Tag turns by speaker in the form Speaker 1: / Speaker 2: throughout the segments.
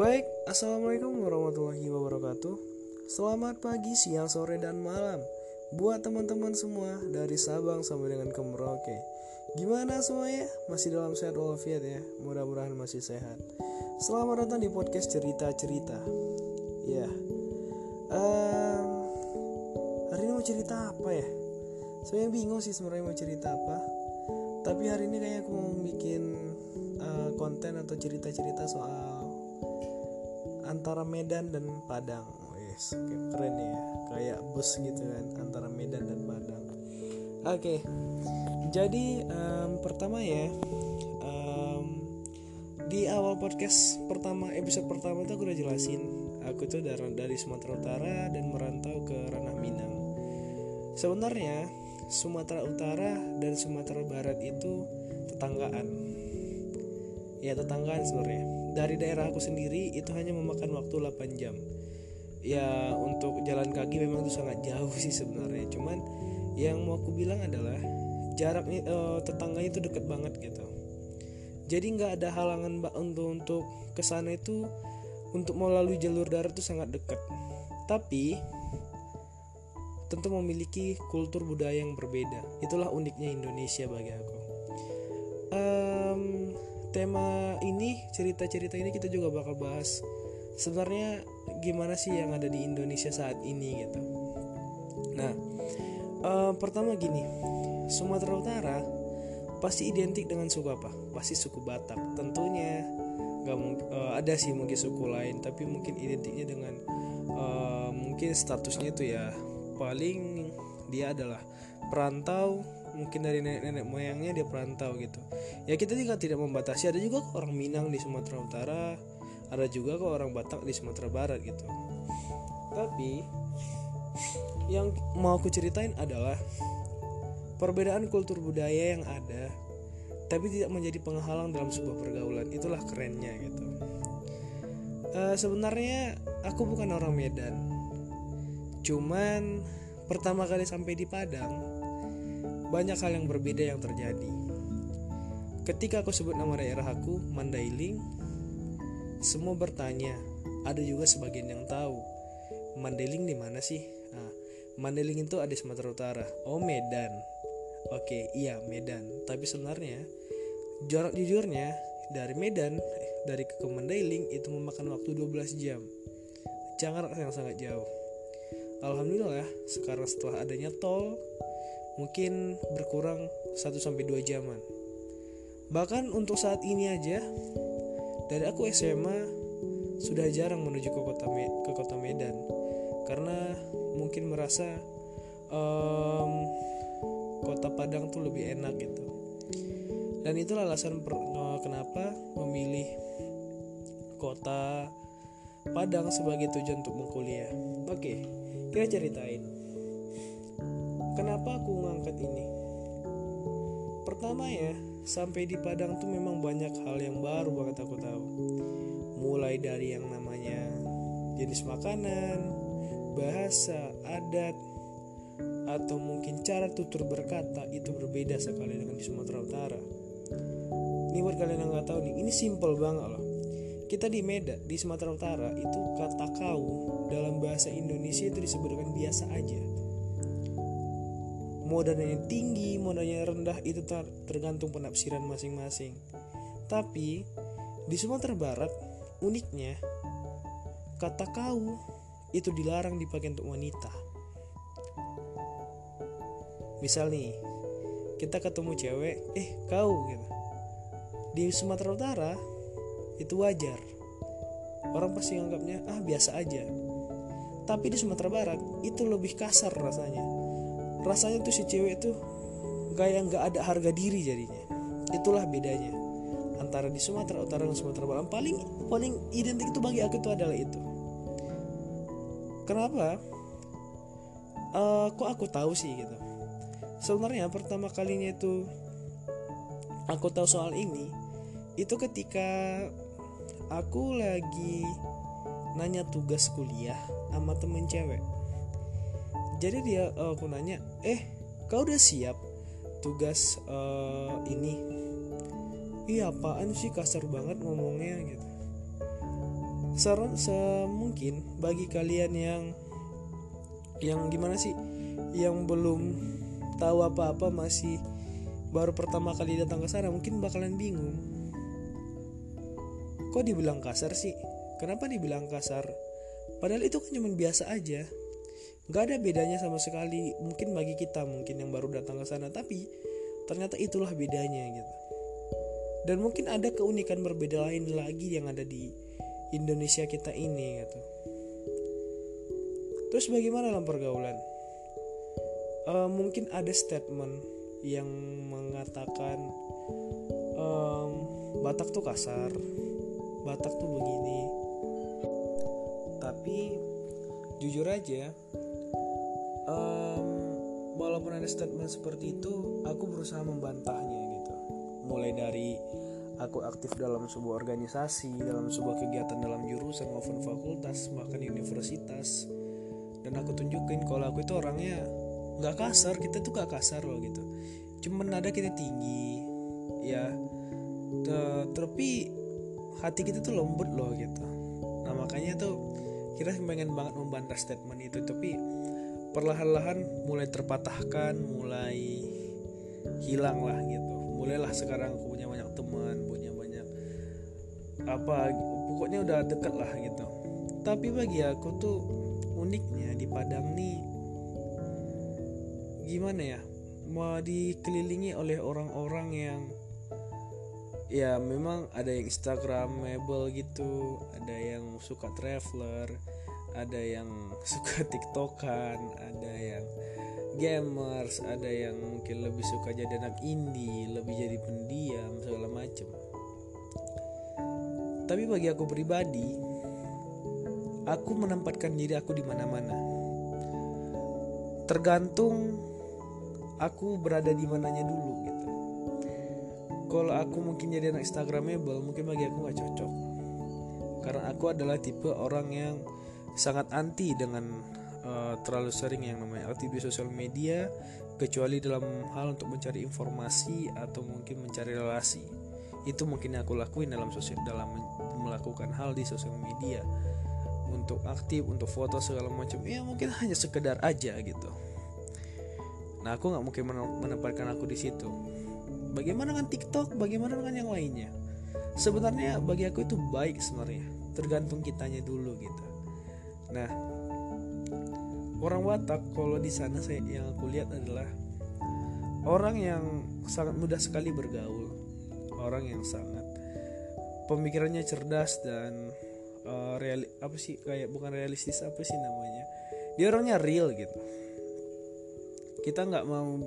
Speaker 1: Baik, Assalamualaikum warahmatullahi wabarakatuh. Selamat pagi, siang, sore, dan malam. Buat teman-teman semua dari Sabang sampai dengan ke Merauke. Gimana semuanya? Masih dalam sehat walafiat ya? Mudah-mudahan masih sehat. Selamat datang di podcast cerita-cerita. Ya. Um, Hari ini mau cerita apa ya? Saya bingung sih sebenarnya mau cerita apa. Tapi hari ini kayaknya aku mau bikin uh, konten atau cerita-cerita soal antara Medan dan Padang. Wes, keren ya. Kayak bus gitu kan antara Medan dan Padang. Oke. Jadi um, pertama ya um, di awal podcast pertama episode pertama itu aku udah jelasin aku tuh dari dari Sumatera Utara dan merantau ke Ranah Minang. Sebenarnya Sumatera Utara dan Sumatera Barat itu tetanggaan. Ya tetanggaan sebenarnya dari daerah aku sendiri itu hanya memakan waktu 8 jam. Ya untuk jalan kaki memang itu sangat jauh sih sebenarnya. Cuman yang mau aku bilang adalah jaraknya uh, tetangganya itu dekat banget gitu. Jadi nggak ada halangan mbak untuk untuk ke sana itu untuk melalui jalur darat itu sangat dekat tapi tentu memiliki kultur budaya yang berbeda. Itulah uniknya Indonesia bagi aku. Um, tema ini cerita-cerita ini kita juga bakal bahas sebenarnya gimana sih yang ada di Indonesia saat ini gitu. Nah uh, pertama gini Sumatera Utara pasti identik dengan suku apa? Pasti suku Batak tentunya. Nggak uh, ada sih mungkin suku lain tapi mungkin identiknya dengan uh, mungkin statusnya itu ya paling dia adalah perantau mungkin dari nenek-nenek moyangnya dia perantau gitu. Ya kita juga tidak membatasi. Ada juga kok orang Minang di Sumatera Utara ada juga kok orang Batak di Sumatera Barat gitu. Tapi yang mau aku ceritain adalah perbedaan kultur budaya yang ada tapi tidak menjadi penghalang dalam sebuah pergaulan. Itulah kerennya gitu. Uh, sebenarnya aku bukan orang Medan. Cuman pertama kali sampai di Padang banyak hal yang berbeda yang terjadi. Ketika aku sebut nama daerah aku, Mandailing, semua bertanya. Ada juga sebagian yang tahu. Mandailing di mana sih? Nah, Mandailing itu ada di Sumatera Utara. Oh, Medan. Oke, iya Medan. Tapi sebenarnya jarak jujurnya dari Medan dari ke Mandailing itu memakan waktu 12 jam. Jarak yang sangat jauh. Alhamdulillah sekarang setelah adanya tol mungkin berkurang 1 sampai 2 jaman. Bahkan untuk saat ini aja dari aku SMA sudah jarang menuju ke kota ke kota Medan karena mungkin merasa um, kota Padang tuh lebih enak gitu. Dan itulah alasan per, uh, kenapa memilih kota Padang sebagai tujuan untuk berkuliah. Oke, kita ceritain Kenapa aku ini? Pertama ya, sampai di Padang tuh memang banyak hal yang baru banget aku tahu. Mulai dari yang namanya jenis makanan, bahasa, adat, atau mungkin cara tutur berkata itu berbeda sekali dengan di Sumatera Utara. Ini buat kalian yang nggak tahu nih, ini simple banget loh. Kita di Medan, di Sumatera Utara itu kata kau dalam bahasa Indonesia itu disebutkan biasa aja modalnya tinggi, modalnya rendah itu tergantung penafsiran masing-masing. Tapi di Sumatera Barat uniknya kata kau itu dilarang dipakai untuk wanita. Misal nih, kita ketemu cewek, eh kau gitu. Di Sumatera Utara itu wajar. Orang pasti anggapnya ah biasa aja. Tapi di Sumatera Barat itu lebih kasar rasanya rasanya tuh si cewek tuh kayak nggak ada harga diri jadinya. Itulah bedanya antara di Sumatera Utara dan Sumatera Barat. Paling paling identik itu bagi aku itu adalah itu. Kenapa? Uh, kok aku tahu sih gitu? Sebenarnya pertama kalinya itu aku tahu soal ini itu ketika aku lagi nanya tugas kuliah sama temen cewek jadi dia uh, aku nanya eh kau udah siap tugas uh, ini? Iya apaan sih? Kasar banget ngomongnya gitu. Saran semungkin bagi kalian yang yang gimana sih yang belum tahu apa-apa masih baru pertama kali datang ke sana mungkin bakalan bingung. Kok dibilang kasar sih? Kenapa dibilang kasar? Padahal itu kan cuma biasa aja nggak ada bedanya sama sekali. Mungkin bagi kita mungkin yang baru datang ke sana tapi ternyata itulah bedanya gitu. Dan mungkin ada keunikan berbeda lain lagi yang ada di Indonesia kita ini gitu. Terus bagaimana dalam pergaulan? Uh, mungkin ada statement yang mengatakan um, Batak tuh kasar Batak tuh begini. Tapi jujur aja um, walaupun ada statement seperti itu aku berusaha membantahnya gitu. Mulai dari aku aktif dalam sebuah organisasi dalam sebuah kegiatan dalam jurusan maupun fakultas bahkan universitas. Dan aku tunjukin kalau aku itu orangnya nggak kasar kita tuh gak kasar loh gitu. Cuman nada kita tinggi ya. Tapi hati kita tuh lembut loh gitu. Nah makanya tuh kita pengen banget membantah statement itu tapi perlahan-lahan mulai terpatahkan mulai hilang lah gitu. Mulailah sekarang aku punya banyak teman punya banyak apa pokoknya udah deket lah gitu. Tapi bagi aku tuh uniknya di Padang nih gimana ya mau dikelilingi oleh orang-orang yang ya memang ada yang instagramable gitu ada yang suka traveler ada yang suka tiktokan ada yang gamers ada yang mungkin lebih suka jadi anak indie lebih jadi pendiam segala macem. Tapi bagi aku pribadi aku menempatkan diri aku di mana-mana. Tergantung aku berada di mananya dulu gitu. Kalau aku mungkin jadi anak instagramable mungkin bagi aku nggak cocok. Karena aku adalah tipe orang yang sangat anti dengan uh, terlalu sering yang namanya aktif di sosial media kecuali dalam hal untuk mencari informasi atau mungkin mencari relasi. Itu mungkin aku lakuin dalam sosial dalam melakukan hal di sosial media. Untuk aktif untuk foto segala macam. Ya mungkin hanya sekedar aja gitu. Nah aku nggak mungkin menempatkan aku di situ. Bagaimana dengan TikTok? Bagaimana dengan yang lainnya? Sebenarnya bagi aku itu baik sebenarnya. Tergantung kitanya dulu gitu Nah, orang Batak kalau di sana saya yang aku lihat adalah orang yang sangat mudah sekali bergaul, orang yang sangat pemikirannya cerdas dan uh, real apa sih kayak bukan realistis apa sih namanya? Dia orangnya real gitu. Kita nggak mau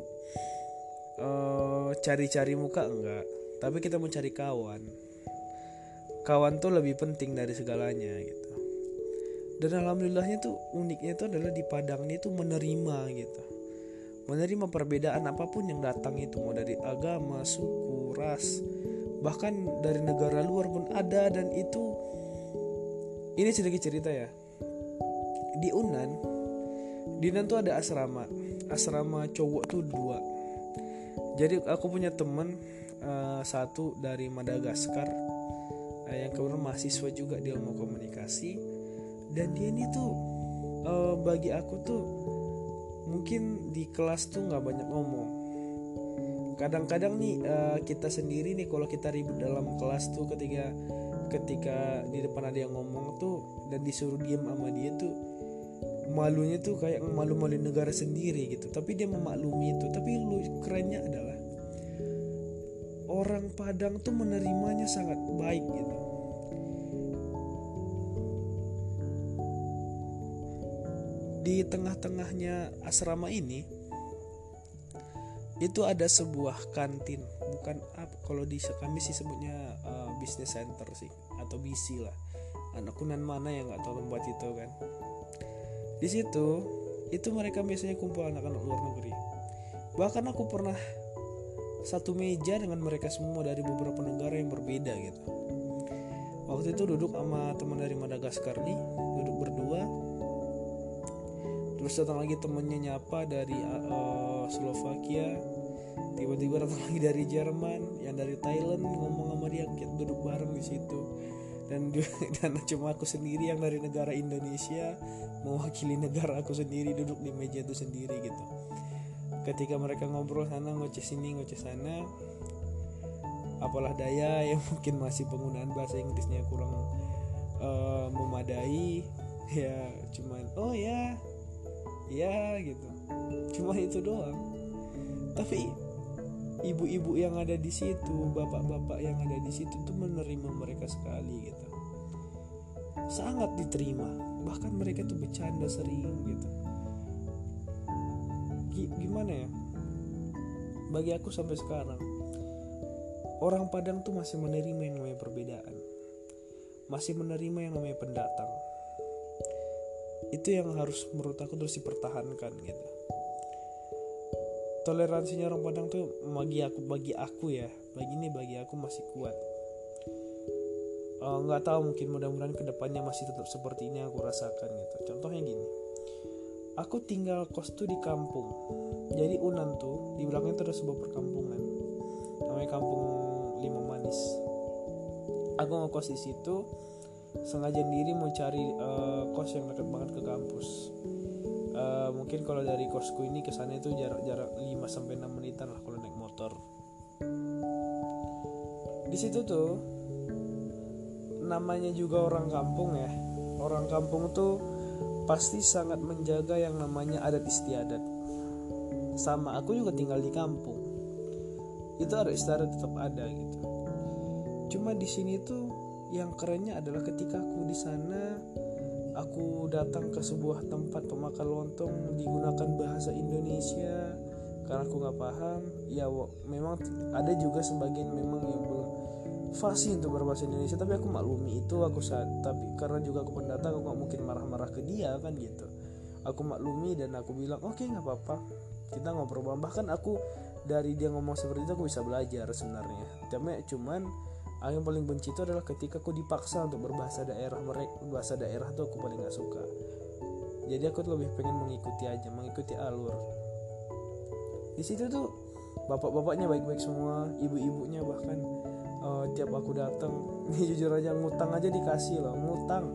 Speaker 1: cari cari-cari muka enggak, tapi kita mau cari kawan. Kawan tuh lebih penting dari segalanya gitu dan alhamdulillahnya tuh uniknya itu adalah di Padang ini tuh menerima gitu. Menerima perbedaan apa pun yang datang itu mau dari agama suku ras bahkan dari negara luar pun ada. Dan itu ini sedikit cerita ya. Di Unan di Unan tuh ada asrama. Asrama cowok tuh dua. Jadi aku punya temen uh, satu dari Madagaskar uh, yang kemudian mahasiswa juga di ilmu komunikasi dan dia ini tuh uh, bagi aku tuh mungkin di kelas tuh nggak banyak ngomong. Kadang-kadang nih uh, kita sendiri nih kalau kita ribut dalam kelas tuh ketika ketika di depan ada yang ngomong tuh dan disuruh diam sama dia tuh malunya tuh kayak malu-malu negara sendiri gitu. Tapi dia memaklumi itu. Tapi lu kerennya adalah orang Padang tuh menerimanya sangat baik gitu di tengah-tengahnya asrama ini itu ada sebuah kantin. Bukan apa kalau di kami sih sebutnya uh, business center sih atau BC lah. Anak kunan mana yang nggak tahu tempat itu kan. Di situ itu mereka biasanya kumpul anak-anak luar negeri. Bahkan aku pernah satu meja dengan mereka semua dari beberapa negara yang berbeda gitu. Waktu itu duduk sama teman dari Madagaskar nih duduk berdua terus datang lagi temennya nyapa dari uh, Slovakia. Tiba-tiba datang lagi dari Jerman yang dari Thailand ngomong sama dia kita duduk bareng di situ. Dan dan cuma aku sendiri yang dari negara Indonesia mewakili negara aku sendiri duduk di meja itu sendiri gitu. Ketika mereka ngobrol sana ngoceh sini ngoceh sana apalah daya yang mungkin masih penggunaan bahasa Inggrisnya kurang uh, memadai ya cuman oh ya ya gitu. Cuma itu doang. Tapi ibu-ibu yang ada di situ bapak-bapak yang ada di situ tuh menerima mereka sekali gitu. Sangat diterima. Bahkan mereka tuh bercanda sering gitu. Gimana ya? Bagi aku sampai sekarang orang Padang tuh masih menerima yang namanya perbedaan. Masih menerima yang namanya pendatang itu yang harus menurut aku terus dipertahankan gitu. Toleransinya orang Padang tuh bagi aku bagi aku ya. Bagi ini bagi aku masih kuat. Eh, nggak uh, tahu mungkin mudah-mudahan ke depannya masih tetap seperti ini aku rasakan gitu. Contohnya gini. Aku tinggal kos tuh di kampung. Jadi Unan tuh di belakangnya tuh ada sebuah perkampungan. Namanya kampung Lima Manis. Aku ngekos di situ sengaja diri mau cari uh, kos yang dekat banget ke kampus uh, mungkin kalau dari kosku ini ke sana itu jarak-jarak 5 sampai 6 menitan lah kalau naik motor. Di situ tuh namanya juga orang kampung ya. Orang kampung tuh pasti sangat menjaga yang namanya adat istiadat. Sama aku juga tinggal di kampung. Itu adat istiadat tetap ada gitu. Cuma di sini tuh yang kerennya adalah ketika aku di sana aku datang ke sebuah tempat pemakan lontong digunakan bahasa Indonesia. Karena aku nggak paham ya memang ada juga sebagian memang yang belum fasih untuk berbahasa Indonesia tapi aku maklumi itu aku saat tapi karena juga aku pendatang aku gak mungkin marah-marah ke dia kan gitu. Aku maklumi dan aku bilang oke okay, nggak apa-apa kita ngobrol. Bahkan aku dari dia ngomong seperti itu aku bisa belajar sebenarnya. Tapi cuman Aku yang paling benci itu adalah ketika aku dipaksa untuk berbahasa daerah mereka bahasa daerah tuh aku paling gak suka. Jadi aku tuh lebih pengen mengikuti aja mengikuti alur. Di situ tuh bapak-bapaknya baik-baik semua ibu-ibunya bahkan uh, tiap aku datang ini jujur aja ngutang aja dikasih loh ngutang.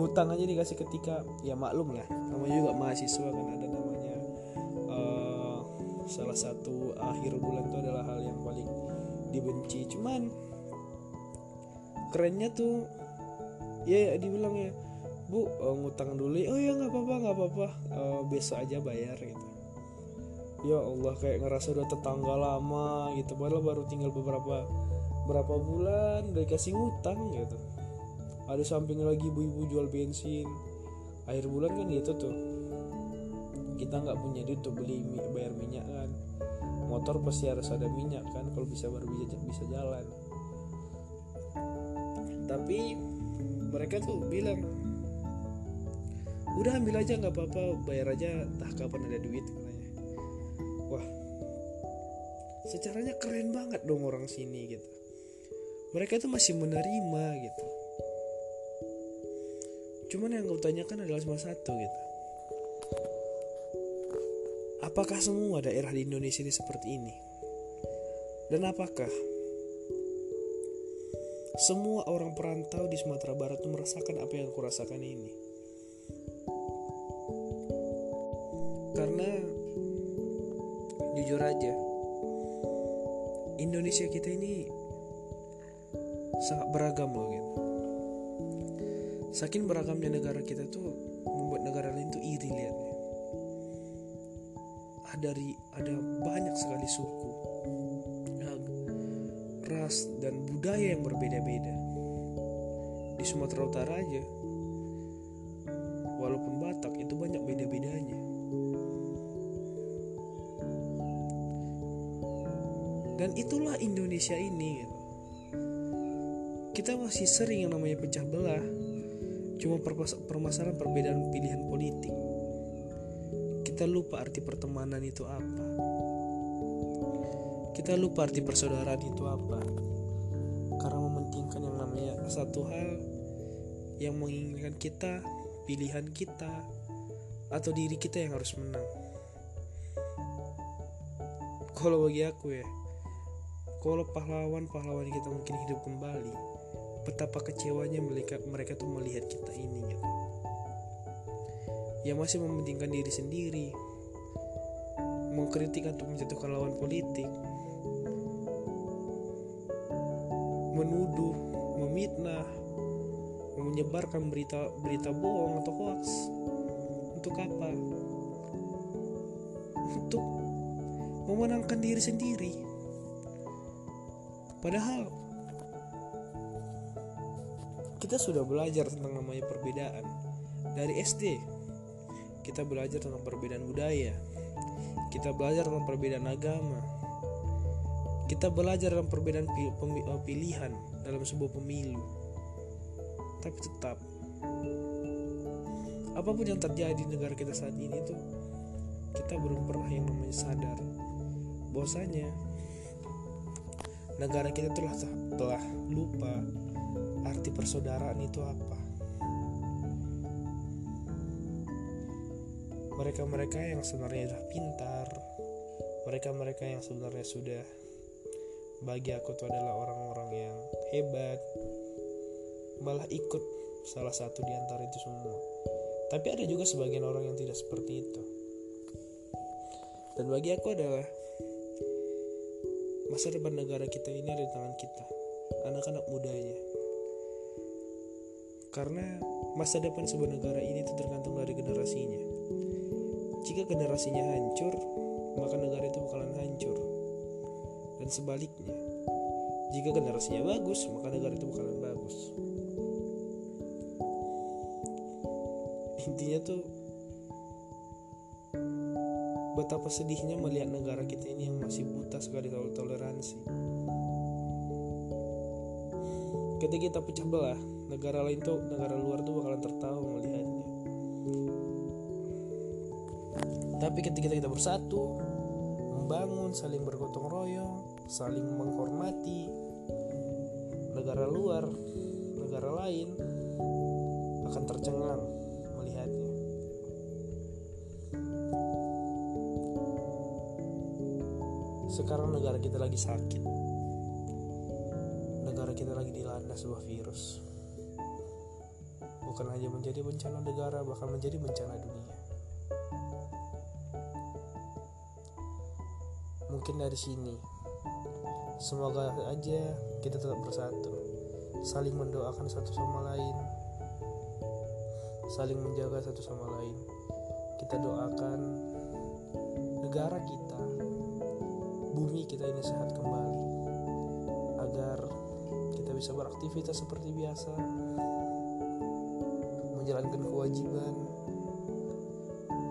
Speaker 1: Ngutang aja dikasih ketika ya maklum lah namanya juga mahasiswa kan ada namanya uh, salah satu akhir bulan itu adalah hal yang dibenci. Cuman kerennya tuh ya, ya dibilang ya bu uh, ngutang dulu. Oh ya nggak apa-apa nggak apa-apa. Uh, besok aja bayar gitu. Ya Allah kayak ngerasa udah tetangga lama gitu. Padahal baru tinggal beberapa berapa bulan udah dikasih ngutang gitu. Ada samping lagi ibu-ibu jual bensin. Akhir bulan kan gitu tuh. Kita nggak punya duit untuk beli bayar minyak kan motor pasti harus ada minyak kan kalau bisa baru bisa bisa jalan. Tapi mereka tuh bilang udah ambil aja nggak apa-apa bayar aja entah kapan ada duit katanya. Wah secaranya keren banget dong orang sini gitu. Mereka tuh masih menerima gitu. Cuman yang gue tanyakan adalah cuma satu gitu Apakah semua daerah di Indonesia ini seperti ini? Dan apakah semua orang perantau di Sumatera Barat itu merasakan apa yang aku rasakan ini? Karena jujur aja, Indonesia kita ini sangat beragam loh gitu. Saking beragamnya negara kita tuh membuat negara lain tuh iri lihatnya dari ada banyak sekali suku ras dan budaya yang berbeda-beda. Di Sumatera Utara aja walaupun Batak itu banyak beda-bedanya. Dan itulah Indonesia ini gitu. kita masih sering yang namanya pecah belah cuma permasalahan perbedaan pilihan politik kita lupa arti pertemanan itu apa. Kita lupa arti persaudaraan itu apa. Karena mementingkan yang namanya satu hal yang menginginkan kita, pilihan kita, atau diri kita yang harus menang. Kalau bagi aku ya, kalau pahlawan-pahlawan kita mungkin hidup kembali, betapa kecewanya mereka mereka tuh melihat kita ini gitu yang masih mementingkan diri sendiri mengkritik untuk menjatuhkan lawan politik menuduh memitnah menyebarkan berita berita bohong atau hoax. Untuk apa? Untuk memenangkan diri sendiri. Padahal kita sudah belajar tentang namanya perbedaan. Dari SD kita belajar tentang perbedaan budaya. Kita belajar tentang perbedaan agama. Kita belajar tentang perbedaan eh, pilihan dalam sebuah pemilu. Tapi tetap apa pun yang terjadi di negara kita saat ini tuh kita belum pernah yang namanya sadar. Bahwasanya negara kita telah telah lupa arti persaudaraan itu apa mereka-mereka yang sebenarnya sudah pintar. Mereka-mereka yang sebenarnya sudah bagi aku itu adalah orang-orang yang hebat. Malah ikut salah satu di antara itu semua. Tapi ada juga sebagian orang yang tidak seperti itu. Dan bagi aku adalah masa depan negara kita ini ada di tangan kita. Anak-anak mudanya. Karena masa depan sebuah negara ini itu tergantung. Jika generasinya hancur, maka negara itu bakalan hancur. Dan sebaliknya, jika generasinya bagus, maka negara itu bakalan bagus. Intinya tuh betapa sedihnya melihat negara kita ini yang masih buta sekali toleransi. Ketika kita pecah belah, negara lain tuh negara luar tuh bakalan tertawa melihatnya tapi ketika kita bersatu membangun saling bergotong royong saling menghormati negara luar negara lain akan tercengang melihatnya. Sekarang negara kita lagi sakit. Negara kita lagi dilanda sebuah virus. Bukan hanya menjadi bencana negara, bahkan menjadi bencana dunia. Mungkin dari sini, semoga aja kita tetap bersatu, saling mendoakan satu sama lain, saling menjaga satu sama lain. Kita doakan negara kita, bumi kita ini sehat kembali, agar kita bisa beraktivitas seperti biasa, menjalankan kewajiban.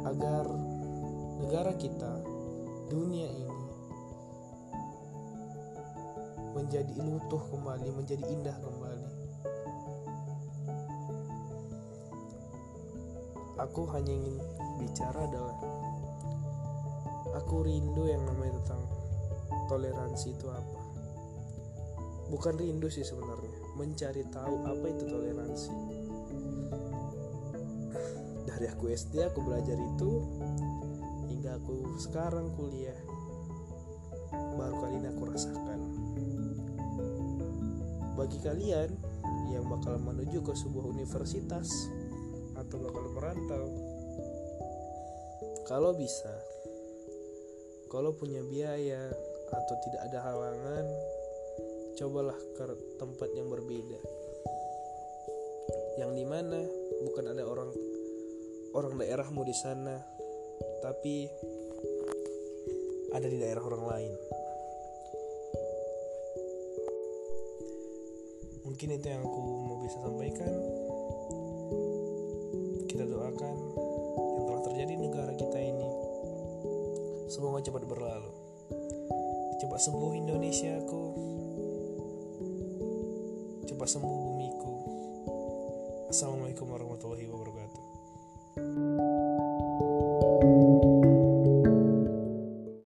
Speaker 1: Agar negara kita, dunia ini menjadi utuh kembali, menjadi indah kembali. Aku hanya ingin bicara adalah aku rindu yang namanya tentang toleransi itu apa. Bukan rindu sih sebenarnya, mencari tahu apa itu toleransi dari aku SD aku belajar itu hingga aku sekarang kuliah baru kali ini aku rasakan bagi kalian yang bakal menuju ke sebuah universitas atau bakal merantau kalau bisa kalau punya biaya atau tidak ada halangan cobalah ke tempat yang berbeda. Yang di mana bukan ada orang orang daerahmu di sana tapi ada di daerah orang lain mungkin itu yang aku mau bisa sampaikan. Kita doakan yang telah terjadi di negara kita ini. Semoga cepat berlalu. Cepat sembuh Indonesia aku cepat sembuh bumiku. Assalamualaikum warahmatullahi wabarakatuh.